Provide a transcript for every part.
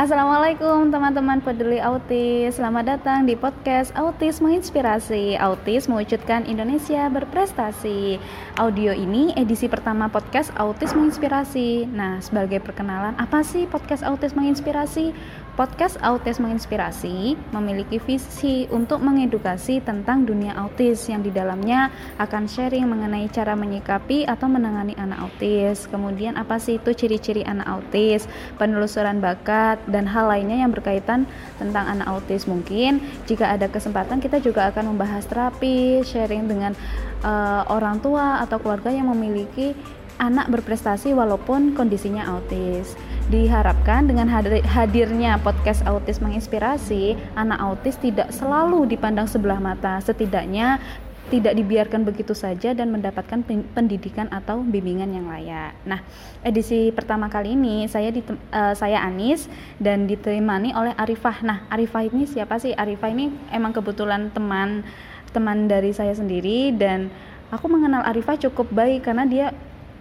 Assalamualaikum teman-teman peduli autis. Selamat datang di podcast Autis Menginspirasi. Autis mewujudkan Indonesia berprestasi. Audio ini edisi pertama podcast Autis Menginspirasi. Nah sebagai perkenalan apa sih podcast Autis Menginspirasi? Podcast Autis Menginspirasi memiliki visi untuk mengedukasi tentang dunia autis yang di dalamnya akan sharing mengenai cara menyikapi atau menangani anak autis. Kemudian apa sih itu ciri-ciri anak autis, penelusuran bakat dan hal lainnya yang berkaitan tentang anak autis. Mungkin jika ada kesempatan kita juga akan membahas terapi, sharing dengan uh, orang tua atau keluarga yang memiliki anak berprestasi walaupun kondisinya autis. Diharapkan dengan hadirnya podcast autis menginspirasi, anak autis tidak selalu dipandang sebelah mata, setidaknya tidak dibiarkan begitu saja dan mendapatkan pendidikan atau bimbingan yang layak. Nah, edisi pertama kali ini saya di, uh, saya Anis dan ditemani oleh Arifah. Nah, Arifah ini siapa sih? Arifah ini emang kebetulan teman teman dari saya sendiri dan aku mengenal Arifah cukup baik karena dia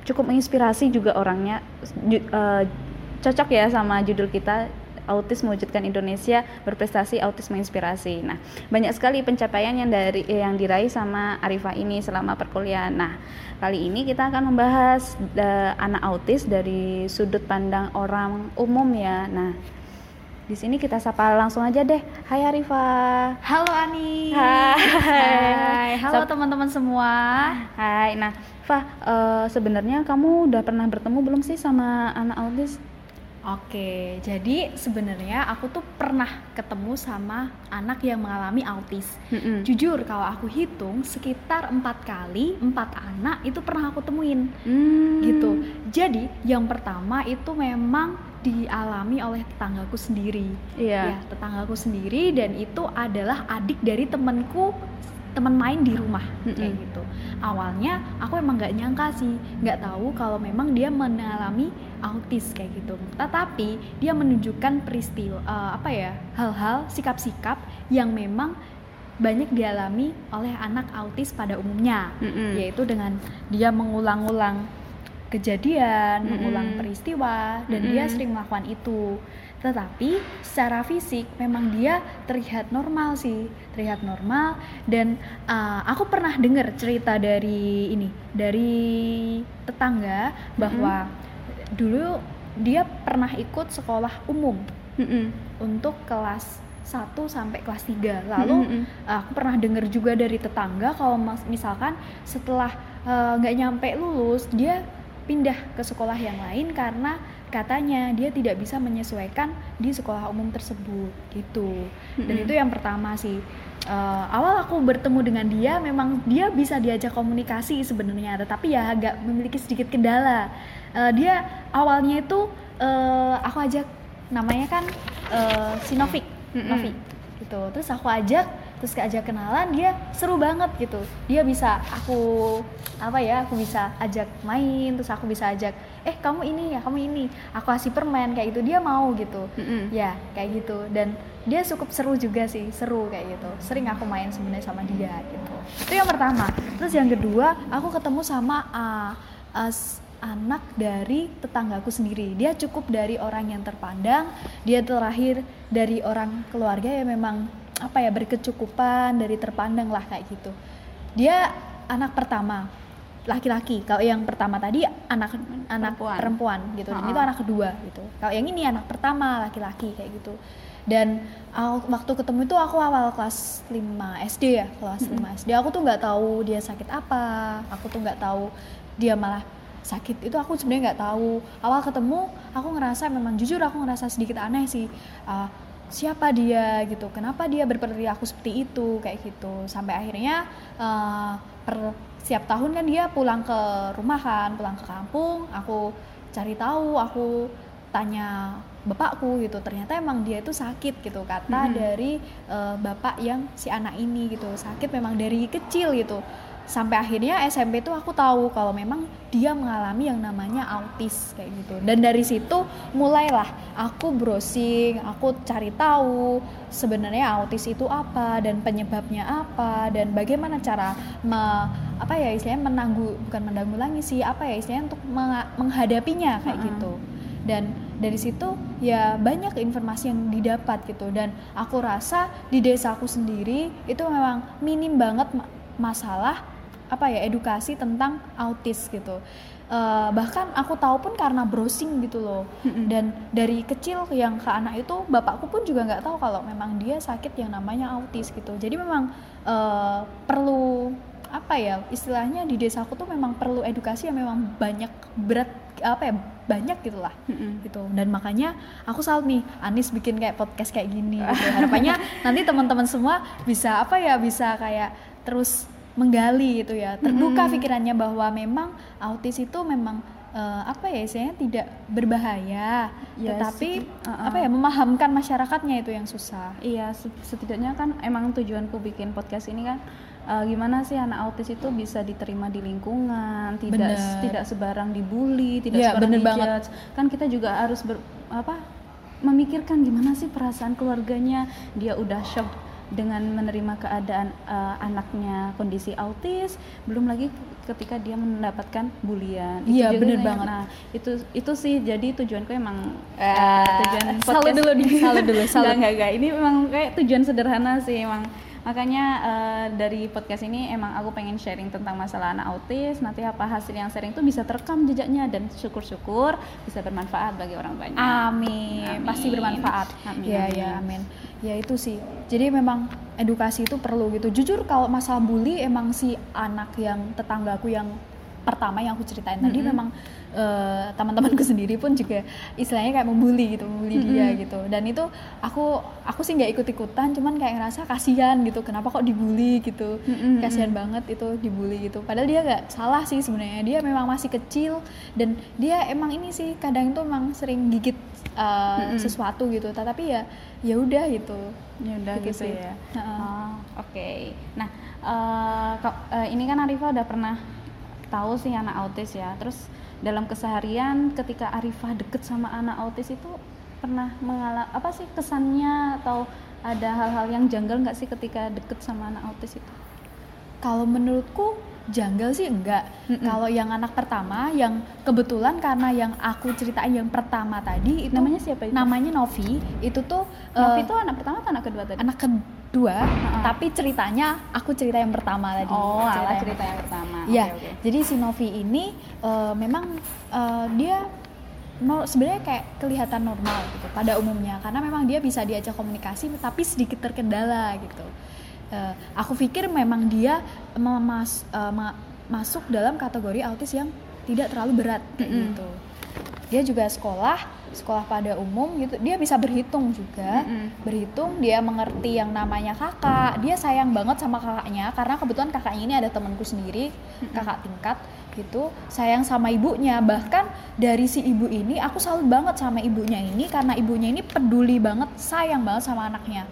cukup menginspirasi juga orangnya uh, cocok ya sama judul kita autis mewujudkan Indonesia berprestasi autis menginspirasi. Nah, banyak sekali pencapaian yang dari yang diraih sama Arifah ini selama perkuliahan. Nah, kali ini kita akan membahas uh, anak autis dari sudut pandang orang umum ya. Nah, di sini kita sapa langsung aja deh. Hai Arifah. Halo Ani. Hai. Hai. Halo teman-teman semua. Hai. Nah, Fah, uh, sebenarnya kamu udah pernah bertemu belum sih sama anak autis? Oke, jadi sebenarnya aku tuh pernah ketemu sama anak yang mengalami autis. Mm-hmm. Jujur, kalau aku hitung sekitar empat kali empat anak itu pernah aku temuin, mm. gitu. Jadi yang pertama itu memang dialami oleh tetanggaku sendiri. Iya. Ya, tetanggaku sendiri dan itu adalah adik dari temanku teman main di rumah mm-hmm. kayak gitu awalnya aku emang nggak nyangka sih nggak tahu kalau memang dia mengalami autis kayak gitu tetapi dia menunjukkan peristiwa uh, apa ya hal-hal sikap-sikap yang memang banyak dialami oleh anak autis pada umumnya mm-hmm. yaitu dengan dia mengulang-ulang kejadian, mm-hmm. mengulang peristiwa dan mm-hmm. dia sering melakukan itu tetapi secara fisik memang dia terlihat normal sih terlihat normal dan uh, aku pernah dengar cerita dari ini dari tetangga bahwa mm-hmm. dulu dia pernah ikut sekolah umum mm-hmm. untuk kelas 1 sampai kelas 3 lalu mm -hmm. aku pernah dengar juga dari tetangga kalau misalkan setelah eh, nggak uh, nyampe lulus dia pindah ke sekolah yang lain karena katanya dia tidak bisa menyesuaikan di sekolah umum tersebut gitu. Dan mm-hmm. itu yang pertama sih. Uh, awal aku bertemu dengan dia memang dia bisa diajak komunikasi sebenarnya tetapi ya agak memiliki sedikit kendala. Uh, dia awalnya itu uh, aku ajak namanya kan uh, si Novik mm-hmm. Novik gitu. Terus aku ajak terus ajak kenalan dia seru banget gitu. Dia bisa aku apa ya aku bisa ajak main terus aku bisa ajak eh kamu ini ya kamu ini. Aku kasih permen kayak gitu. Dia mau gitu. Mm -hmm. ya kayak gitu. Dan dia cukup seru juga sih seru kayak gitu. Sering aku main sebenarnya sama dia gitu. Itu yang pertama. Terus yang kedua aku ketemu sama uh, uh, anak dari tetanggaku sendiri. Dia cukup dari orang yang terpandang, dia terakhir dari orang keluarga yang memang apa ya berkecukupan dari terpandang lah kayak gitu. Dia anak pertama laki-laki. Kalau yang pertama tadi anak anak perempuan, perempuan gitu. Dan uh -huh. itu anak kedua gitu. Kalau yang ini anak pertama laki-laki kayak gitu. Dan waktu ketemu itu aku awal kelas 5 SD ya kelas mm -hmm. 5 SD aku tuh nggak tahu dia sakit apa. Aku tuh nggak tahu dia malah sakit. Itu aku sebenarnya nggak tahu. Awal ketemu aku ngerasa memang jujur aku ngerasa sedikit aneh sih. Uh, siapa dia gitu kenapa dia berperilaku seperti itu kayak gitu. Sampai akhirnya uh, per siap tahun kan dia pulang ke rumah kan pulang ke kampung aku cari tahu aku tanya bapakku gitu ternyata emang dia itu sakit gitu kata -hmm. dari uh, bapak yang si anak ini gitu. Sakit memang dari kecil gitu sampai akhirnya SMP tuh aku tahu kalau memang dia mengalami yang namanya autis kayak gitu. Dan dari situ mulailah aku browsing aku cari tahu sebenarnya autis itu apa dan penyebabnya apa dan bagaimana cara me, apa ya istilahnya menanggu bukan menanggulangi sih apa ya istilahnya untuk menghadapinya kayak gitu. Dan dari situ ya banyak informasi yang didapat gitu. Dan aku rasa di desaku sendiri itu memang minim banget ma- masalah apa ya edukasi tentang autis gitu. Eh, bahkan aku tahu pun karena browsing gitu loh. Dan dari kecil yang ke anak itu bapakku pun juga nggak tahu kalau memang dia sakit yang namanya autis gitu. Jadi memang eh, perlu apa ya istilahnya di desaku tuh memang perlu edukasi yang memang banyak berat apa ya banyak gitulah Mm-mm. gitu. Dan makanya aku salut nih Anis bikin kayak podcast kayak gini gitu. Harapannya nanti teman-teman semua bisa apa ya bisa kayak terus menggali gitu ya terbuka Mm-mm. pikirannya bahwa memang autis itu memang eh, apa ya istilahnya tidak berbahaya Ya, tetapi seti- uh-uh. apa ya memahamkan masyarakatnya itu yang susah Iya, se- setidaknya kan emang tujuanku bikin podcast ini kan eh, gimana sih anak autis itu bisa diterima di lingkungan, tidak Bener. tidak sebarang dibully, tidak Iya, sebarang dijudge. Kan kita juga harus ber, apa memikirkan gimana sih perasaan keluarganya. Dia udah shock dengan menerima keadaan eh, anaknya kondisi autis, belum lagi ketika dia mendapatkan bulian. Iya, bener banget. Nah, itu itu sih jadi tujuanku emang Eh, tujuan salut dulu salut dulu, salut. Enggak. Ini memang kayak tujuan sederhana sih emang. Makanya eh, dari podcast ini emang aku pengen sharing tentang masalah anak autis. Nanti apa hasil yang sharing itu bisa terekam jejaknya dan syukur-syukur bisa bermanfaat bagi orang banyak. Amin. Amin. Pasti bermanfaat. Amin, Ya, amin. ya, amin. Ya itu sih. Jadi memang edukasi itu perlu gitu. Jujur kalau masalah bully emang si anak yang tetanggaku yang pertama yang aku ceritain tadi Mm-mm. memang eh, teman-temanku sendiri pun juga istilahnya kayak membuli gitu, membuli dia Mm-mm. gitu. Dan itu aku aku sih nggak ikut-ikutan, cuman kayak ngerasa kasihan gitu. Kenapa kok dibully gitu? Mm-mm, Kasihan mm-mm. banget itu dibully gitu. Padahal dia nggak salah sih sebenarnya. Dia memang masih kecil dan dia emang ini sih kadang itu emang sering gigit uh, Mm-mm. sesuatu gitu. Tapi ya ya udah gitu. Ya udah Gitu gitu, sih. ya. Heeh. Oh, oke. Nah, eh, kok- eh, ini kan Arifah udah pernah tahu sih anak autis ya. Terus dalam keseharian ketika Arifah deket sama anak autis itu pernah mengalami apa sih kesannya atau ada hal-hal yang janggal nggak sih ketika deket sama anak autis itu? Kalau menurutku janggal sih enggak. Mm-mm. Kalau yang anak pertama yang kebetulan karena yang aku ceritain yang pertama tadi itu Namanya siapa itu? namanya Novi. Itu tuh Novi eh, itu anak pertama atau anak kedua tadi? anak kedua, Heeh. tapi ceritanya aku cerita yang pertama tadi. Oh, ala yang cerita yang pertama. Iya, Oke, oke. jadi si Novi ini eh, memang eh, dia no, sebenarnya kayak kelihatan normal gitu pada umumnya karena memang dia bisa diajak komunikasi tapi sedikit terkendala gitu. Eh, aku pikir memang dia memas, eh, ma- masuk dalam kategori autis yang tidak terlalu berat kayak Mm-mm. gitu. Dia juga sekolah, sekolah pada umum gitu. Dia bisa berhitung juga Mm-mm. berhitung dia mengerti yang namanya kakak dia sayang banget sama kakaknya karena kebetulan kakaknya ini ada temanku sendiri kakak tingkat gitu sayang sama ibunya bahkan dari si ibu ini aku salut banget sama ibunya ini karena ibunya ini peduli banget sayang banget sama anaknya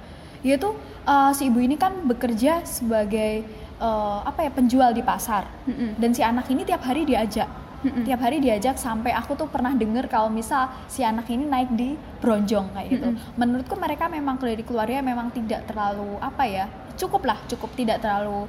yaitu eh, si ibu ini kan bekerja sebagai eh, apa ya penjual di pasar Mm-mm. dan si anak ini tiap hari diajak Mm-mm. tiap hari diajak sampai aku tuh pernah denger kalau misal si anak ini naik di bronjong kayak gitu Mm-mm. menurutku mereka memang dari keluarga memang tidak terlalu apa ya cukup lah cukup tidak terlalu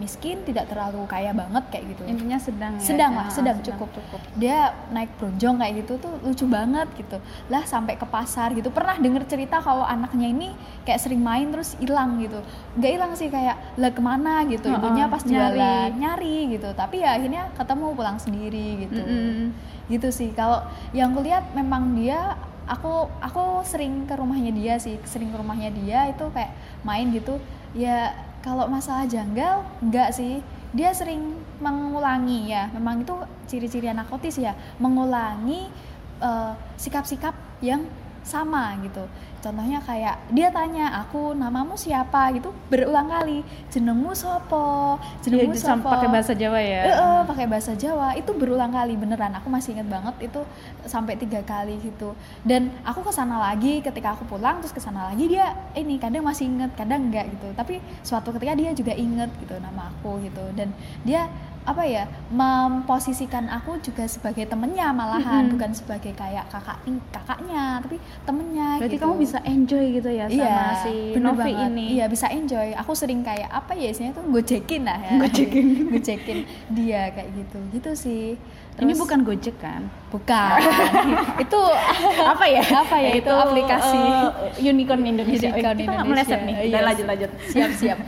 miskin tidak terlalu kaya banget kayak gitu. Intinya sedang ya. sedang lah Ah, sedang cukup. cukup. dia naik bronjong kayak gitu tuh lucu banget gitu. Lah sampai ke pasar gitu. Pernah denger cerita kalau anaknya ini kayak sering main terus hilang gitu. Nggak hilang sih kayak lah ke mana? gitu. Heeh, ibunya pas nyari. jualan nyari gitu. Tapi ya akhirnya ketemu pulang sendiri gitu. Mm-mm. gitu sih. Kalau yang kulihat memang dia aku aku sering ke rumahnya dia sih. Sering ke rumahnya dia itu kayak main gitu. Ya kalau masalah janggal enggak sih. Dia sering mengulangi ya. Memang itu ciri-ciri anak autis ya. Mengulangi eh, sikap-sikap yang sama gitu contohnya kayak dia tanya aku namamu siapa? gitu berulang kali jenengmu sopo? Dia jenengmu sam- sopo? pakai bahasa Jawa ya. Eh, eh, pakai bahasa Jawa. Itu berulang kali beneran. Aku masih inget banget itu sampai tiga kali gitu. Dan aku ke sana lagi ketika aku pulang terus ke sana lagi dia ini kadang masih inget kadang enggak gitu. Tapi suatu ketika dia juga inget gitu nama aku gitu. Dan dia apa ya memposisikan aku juga sebagai temennya malahan Mm-mm. bukan sebagai kayak kakak kakaknya tapi temennya Berarti gitu. kamu bisa enjoy gitu ya sama iya, si Novi banget. ini. Iya bisa enjoy. Aku sering kayak apa ya istilahnya tuh gojekin lah ya. Gojekin. gojekin dia kayak gitu. Gitu sih. Ini Terus- bukan Gojek kan? bukan. itu apa ya? Apa ya, itu aplikasi. eh, unicorn Indonesia. Unicorn Kita nggak Indonesia. meleset nih. Iya, Udah lanjut lanjut. siap siap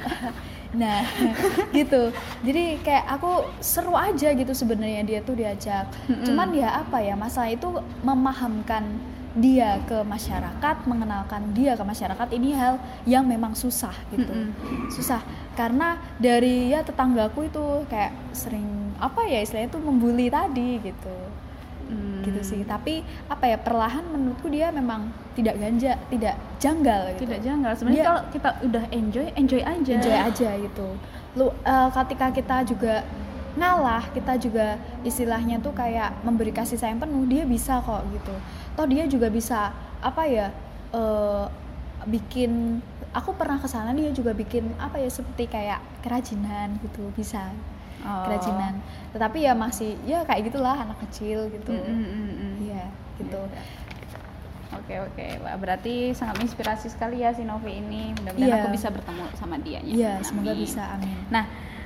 nah gitu. Jadi kayak aku seru aja gitu sebenarnya dia tuh diajak. Mm-mm. cuman ya apa ya masalah itu memahamkan dia ke masyarakat mengenalkan dia ke masyarakat ini hal yang memang susah gitu. Mm-mm. susah. Karena dari ya tetanggaku itu kayak sering apa ya istilahnya tuh membuli tadi gitu Hmm. gitu sih tapi apa ya perlahan menurutku dia memang tidak ganja tidak janggal gitu Tidak janggal. Sebenarnya kalau kita udah enjoy, enjoy aja. enjoy aja gitu lu eh, ketika kita juga ngalah kita juga istilahnya tuh kayak memberi kasih sayang penuh dia bisa kok gitu toh dia juga bisa apa ya eh, bikin aku pernah ke sana dia juga bikin apa ya seperti kayak kerajinan gitu bisa Oh. kerajinan tetapi ya masih ya kayak gitulah anak kecil gitu Mm, mm, mm, mm. iya gitu Oke oke, Wah, berarti sangat menginspirasi sekali ya si Novi ini. Mudah-mudahan Iya. aku bisa bertemu sama dia. iya semoga bisa amin Nah,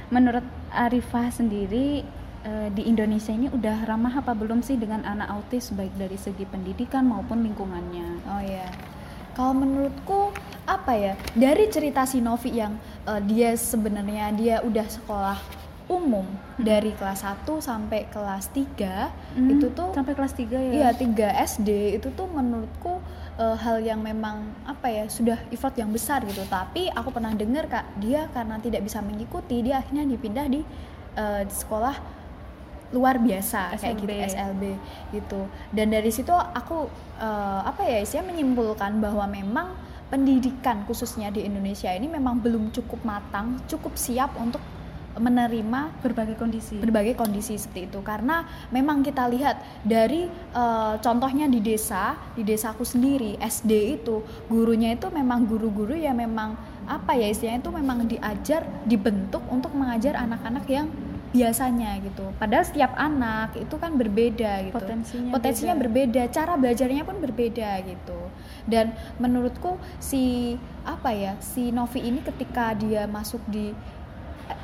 menurut Arifah sendiri eh, di Indonesia ini udah ramah apa belum sih dengan anak autis baik dari segi pendidikan maupun lingkungannya? Oh ya. Kalau menurutku apa ya? Dari cerita si Novi yang eh, dia sebenarnya dia udah sekolah umum dari kelas 1 sampai kelas 3 Hmm, itu tuh sampai kelas 3 ya? Iya, 3 SD itu tuh menurutku eh, hal yang memang apa ya, sudah effort yang besar gitu. Tapi aku pernah dengar Kak, dia karena tidak bisa mengikuti, dia akhirnya dipindah di di sekolah luar biasa kayak gitu SLB. SLB gitu. Dan dari situ aku eh, apa ya, saya menyimpulkan bahwa memang pendidikan khususnya di Indonesia ini memang belum cukup matang, cukup siap untuk menerima Berbagai kondisi. berbagai kondisi seperti itu karena memang kita lihat dari eh, contohnya di desa di desaku sendiri SD itu gurunya itu memang guru-guru yang memang apa ya istilahnya itu memang diajar dibentuk untuk mengajar anak-anak yang biasanya gitu padahal setiap anak itu kan berbeda gitu Potensinya potensinya beda. berbeda cara belajarnya pun berbeda gitu dan menurutku si apa ya si Novi ini ketika dia masuk di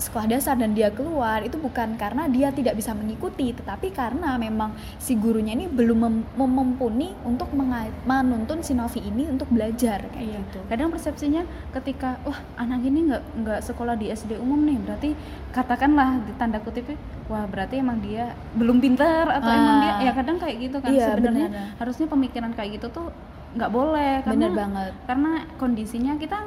sekolah dasar dan dia keluar itu bukan karena dia tidak bisa mengikuti tetapi karena memang si gurunya ini belum mem- untuk menuntun si Novi ini untuk belajar kayak Iya. gitu Kadang persepsinya ketika wah anak ini nggak nggak sekolah di SD umum nih, berarti katakanlah di tanda kutipnya, wah berarti emang dia belum pintar atau Ah. emang dia ya kadang kayak gitu kan. Iya, Sebenarnya benar. harusnya pemikiran kayak gitu tuh nggak boleh karena bener banget karena kondisinya kita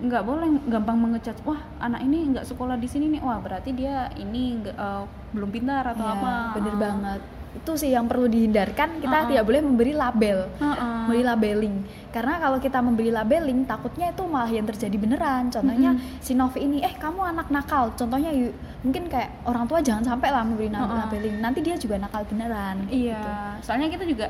nggak boleh gampang mengecat wah anak ini nggak sekolah di sini nih wah berarti dia ini nggak eh, belum pintar atau Iya, apa bener Ah. banget itu sih yang perlu dihindarkan kita Ah, ah. tidak boleh memberi label Heeh. memberi labeling karena kalau kita memberi labeling takutnya itu malah yang terjadi beneran contohnya si Novi ini eh kamu anak nakal contohnya yu- mungkin kayak orang tua jangan sampai lah memberi na- Heeh. labeling nanti dia juga nakal beneran Iya, gitu. soalnya kita juga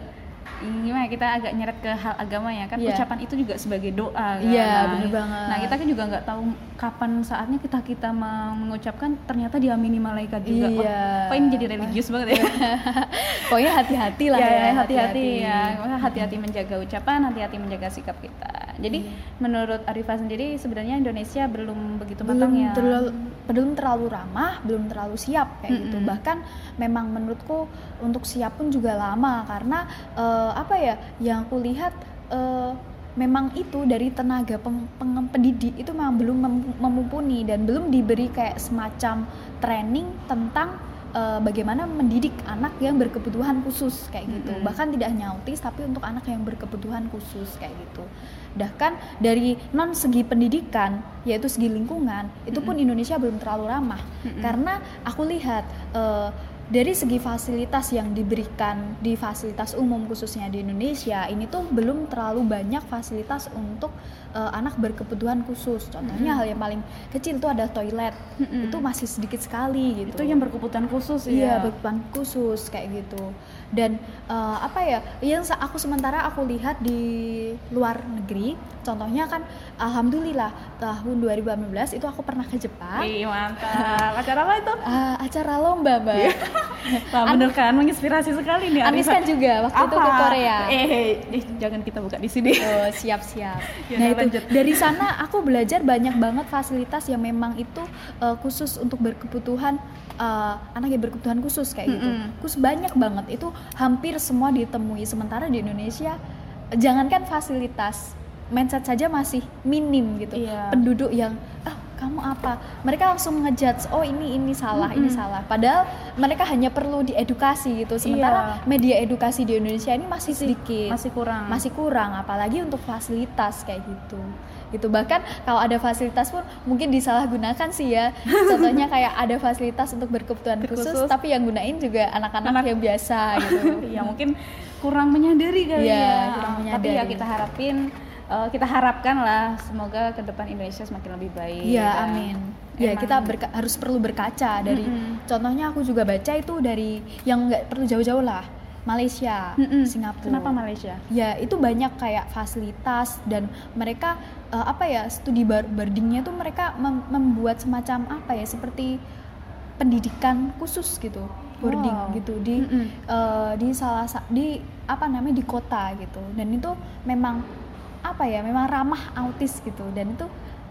gimana kita agak nyeret ke hal agama ya kan Iya. ucapan itu juga sebagai doa kan. Iya, Nah, bener banget. Nah kita kan juga nggak tahu kapan saatnya kita kita mengucapkan ternyata diamini malaikat juga. Wah, Iya. kok ini jadi religius banget ya? pokoknya hati-hati lah ya, ya hati-hati ya, hati-hati menjaga ucapan, hati-hati menjaga sikap kita. Jadi Iya. menurut Arifah sendiri sebenarnya Indonesia belum begitu belum matang ya. terlalu belum terlalu ramah belum terlalu siap kayak gitu Mm-mm. bahkan memang menurutku untuk siap pun juga lama karena eh, apa ya yang aku lihat eh, memang itu dari tenaga peng, peng- pendidik itu memang belum mem- memumpuni dan belum diberi kayak semacam training tentang eh, bagaimana mendidik anak yang berkebutuhan khusus kayak gitu Mm-mm. bahkan tidak hanya autis tapi untuk anak yang berkebutuhan khusus kayak gitu bahkan dari non segi pendidikan yaitu segi lingkungan itu pun Indonesia belum terlalu ramah Mm-mm. karena aku lihat eh, dari segi fasilitas yang diberikan di fasilitas umum khususnya di Indonesia ini tuh belum terlalu banyak fasilitas untuk uh, anak berkebutuhan khusus. Contohnya mm -hmm. hal yang paling kecil itu ada toilet. Mm -hmm. Itu masih sedikit sekali gitu. Itu yang berkebutuhan khusus ya. Iya, berkebutuhan khusus kayak gitu. Dan uh, apa ya? Yang aku sementara aku lihat di luar negeri, contohnya kan alhamdulillah tahun 2018 itu aku pernah ke Jepang. Wih, mantap. acara apa itu? Uh, acara lomba, Mbak. Wah, bener kan menginspirasi sekali nih. Anis kan juga waktu Apa? itu ke Korea. Eh, eh, jangan kita buka di sini. Oh, siap-siap. ya, nah, itu lanjut. dari sana aku belajar banyak banget fasilitas yang memang itu uh, khusus untuk berkebutuhan uh, anak yang berkebutuhan khusus kayak mm -hmm. gitu. Khusus banyak banget. Itu hampir semua ditemui. Sementara di Indonesia jangankan fasilitas mindset saja masih minim gitu. Iya. Penduduk yang ah kamu apa mereka langsung ngejudge oh ini ini salah mm -hmm. ini salah padahal mereka hanya perlu diedukasi gitu sementara iya. media edukasi di Indonesia ini masih sedikit masih kurang masih kurang apalagi untuk fasilitas kayak gitu gitu bahkan kalau ada fasilitas pun mungkin disalahgunakan sih ya contohnya kayak ada fasilitas untuk berkebutuhan khusus, khusus tapi yang gunain juga anak-anak yang biasa gitu ya mungkin kurang menyadari kali ya, ya. kurang menyadari. tapi ya kita harapin uh, kita harapkan lah semoga ke depan Indonesia semakin lebih baik. Iya, ya. amin. Ya, kita harus perlu berkaca dari mm -hmm. contohnya aku juga baca itu dari yang nggak perlu jauh-jauh lah. Malaysia, mm -hmm. Singapura. Kenapa Malaysia? Ya, itu banyak kayak fasilitas dan mereka uh, apa ya, studi boardingnya tuh mereka mem membuat semacam apa ya, seperti pendidikan khusus gitu boarding wow. gitu di mm -hmm. uh, di salah di apa namanya di kota gitu dan itu memang apa ya memang ramah autis gitu dan itu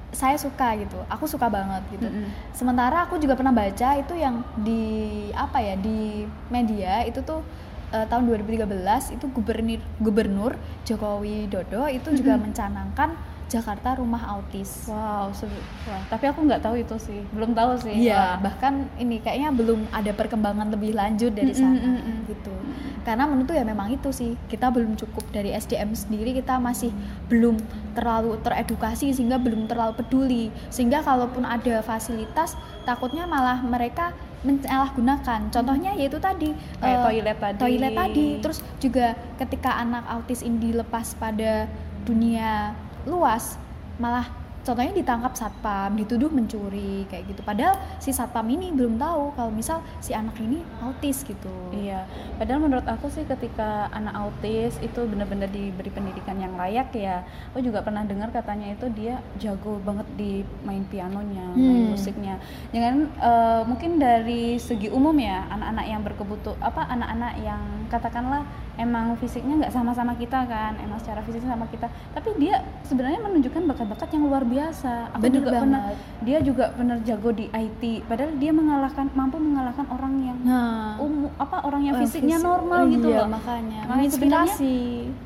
saya suka gitu aku suka banget gitu mm -hmm. sementara aku juga pernah baca itu yang di apa ya di media itu tuh uh, tahun 2013 itu gubernur gubernur Jokowi Dodo itu juga mm -hmm. mencanangkan Jakarta Rumah Autis. Wow, wah, tapi aku nggak tahu itu sih, belum tahu sih. Iya, bahkan ini kayaknya belum ada perkembangan lebih lanjut dari sana mm -hmm. gitu. Karena menurut ya memang itu sih, kita belum cukup dari SDM sendiri, kita masih belum terlalu teredukasi sehingga belum terlalu peduli. Sehingga kalaupun ada fasilitas, takutnya malah mereka menyalahgunakan. Contohnya yaitu tadi kayak uh, toilet tadi. Toilet tadi. Terus juga ketika anak autis ini dilepas pada dunia luas malah contohnya ditangkap satpam dituduh mencuri kayak gitu. Padahal si satpam ini belum tahu kalau misal si anak ini autis gitu. Iya padahal menurut aku sih ketika anak autis itu benar-benar diberi pendidikan yang layak ya. Aku juga pernah dengar katanya itu dia jago banget di main pianonya hmm. main musiknya. Jangan uh, mungkin dari segi umum ya anak-anak yang berkebutuhan apa anak-anak yang katakanlah emang fisiknya nggak sama-sama kita kan emang secara fisiknya sama kita. Tapi dia sebenarnya menunjukkan bakat-bakat yang luar biasa aku Bener juga banget. pernah dia juga pernah jago di IT padahal dia mengalahkan mampu mengalahkan orang yang nah, umum apa orang yang fisiknya fisik, normal gitu iya, loh makanya nah, sebenarnya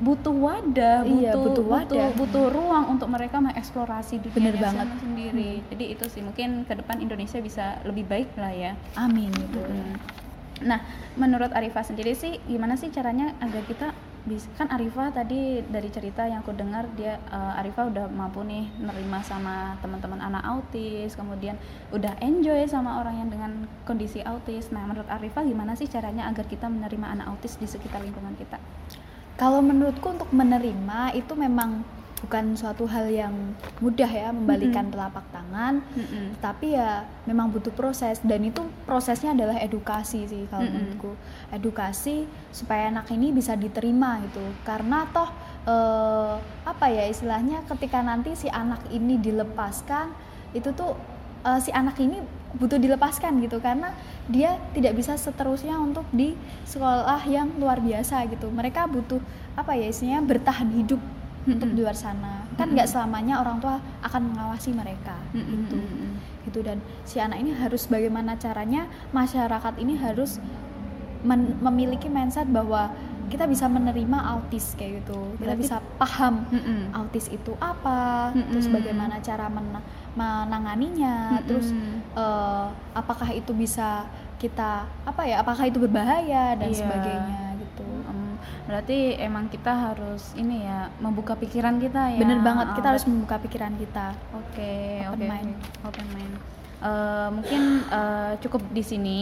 butuh wadah iya, butuh butuh, wadah. butuh butuh ruang untuk mereka mengeksplorasi dunia Bener banget. sendiri hmm. jadi itu sih mungkin ke depan Indonesia bisa lebih baik lah ya amin gitu hmm. Nah, menurut Arifah sendiri sih gimana sih caranya agar kita bisa kan Arifah tadi dari cerita yang aku dengar dia uh, Arifah udah mampu nih nerima sama teman-teman anak autis, kemudian udah enjoy sama orang yang dengan kondisi autis. Nah, menurut Arifah gimana sih caranya agar kita menerima anak autis di sekitar lingkungan kita? Kalau menurutku untuk menerima itu memang bukan suatu hal yang mudah ya membalikan mm -hmm. telapak tangan mm -hmm. tapi ya memang butuh proses dan itu prosesnya adalah edukasi sih kalau mm -hmm. menurutku edukasi supaya anak ini bisa diterima gitu karena toh eh, apa ya istilahnya ketika nanti si anak ini dilepaskan itu tuh eh, si anak ini butuh dilepaskan gitu karena dia tidak bisa seterusnya untuk di sekolah yang luar biasa gitu mereka butuh apa ya istilahnya bertahan hidup hmm untuk di luar sana kan nggak selamanya orang tua akan mengawasi mereka mm-hmm. gitu gitu dan si anak ini harus bagaimana caranya masyarakat ini harus men- memiliki mindset bahwa kita bisa menerima autis kayak gitu kita Berarti, bisa paham mm-hmm. autis itu apa mm-hmm. terus bagaimana cara men- menanganinya mm-hmm. terus uh, apakah itu bisa kita apa ya apakah itu berbahaya dan yeah. sebagainya berarti emang kita harus ini ya membuka pikiran kita ya bener banget kita oh, harus membuka pikiran kita oke okay, open okay, mind open mind uh, mungkin uh, cukup di sini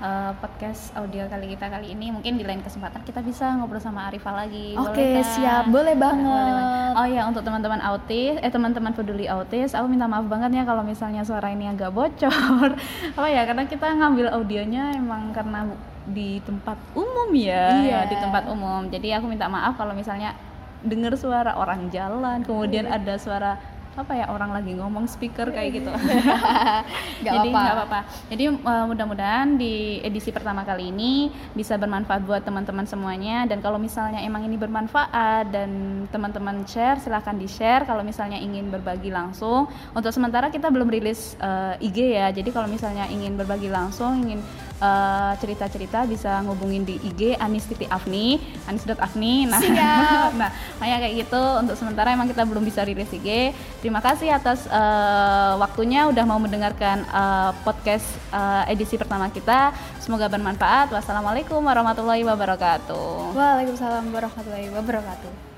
uh, podcast audio kali kita kali ini. Mungkin di lain kesempatan kita bisa ngobrol sama Arifa lagi. Oke, okay, kan? siap. Boleh banget. boleh banget. Oh ya, untuk teman-teman autis, eh teman-teman peduli autis, aku minta maaf banget ya kalau misalnya suara ini agak bocor. Apa ya? Karena kita ngambil audionya emang karena di tempat umum ya, iya. di tempat umum. Jadi aku minta maaf kalau misalnya dengar suara orang jalan kemudian iya. ada suara apa ya orang lagi ngomong speaker kayak gitu. Jadi nggak apa-apa. Jadi uh, mudah-mudahan di edisi pertama kali ini bisa bermanfaat buat teman-teman semuanya. Dan kalau misalnya emang ini bermanfaat dan teman-teman share silahkan di share kalau misalnya ingin berbagi langsung. Untuk sementara kita belum rilis uh, eh, IG ya. Jadi kalau misalnya ingin berbagi langsung ingin uh, cerita-cerita bisa ngubungin di IG Anis Titi Afni Anis.afni nah Siap. nah kayak kayak gitu. Untuk sementara emang kita belum bisa rilis IG terima kasih atas uh, waktunya udah mau mendengarkan uh, podcast uh, edisi pertama kita. Semoga bermanfaat. Wassalamualaikum warahmatullahi wabarakatuh. Waalaikumsalam warahmatullahi wabarakatuh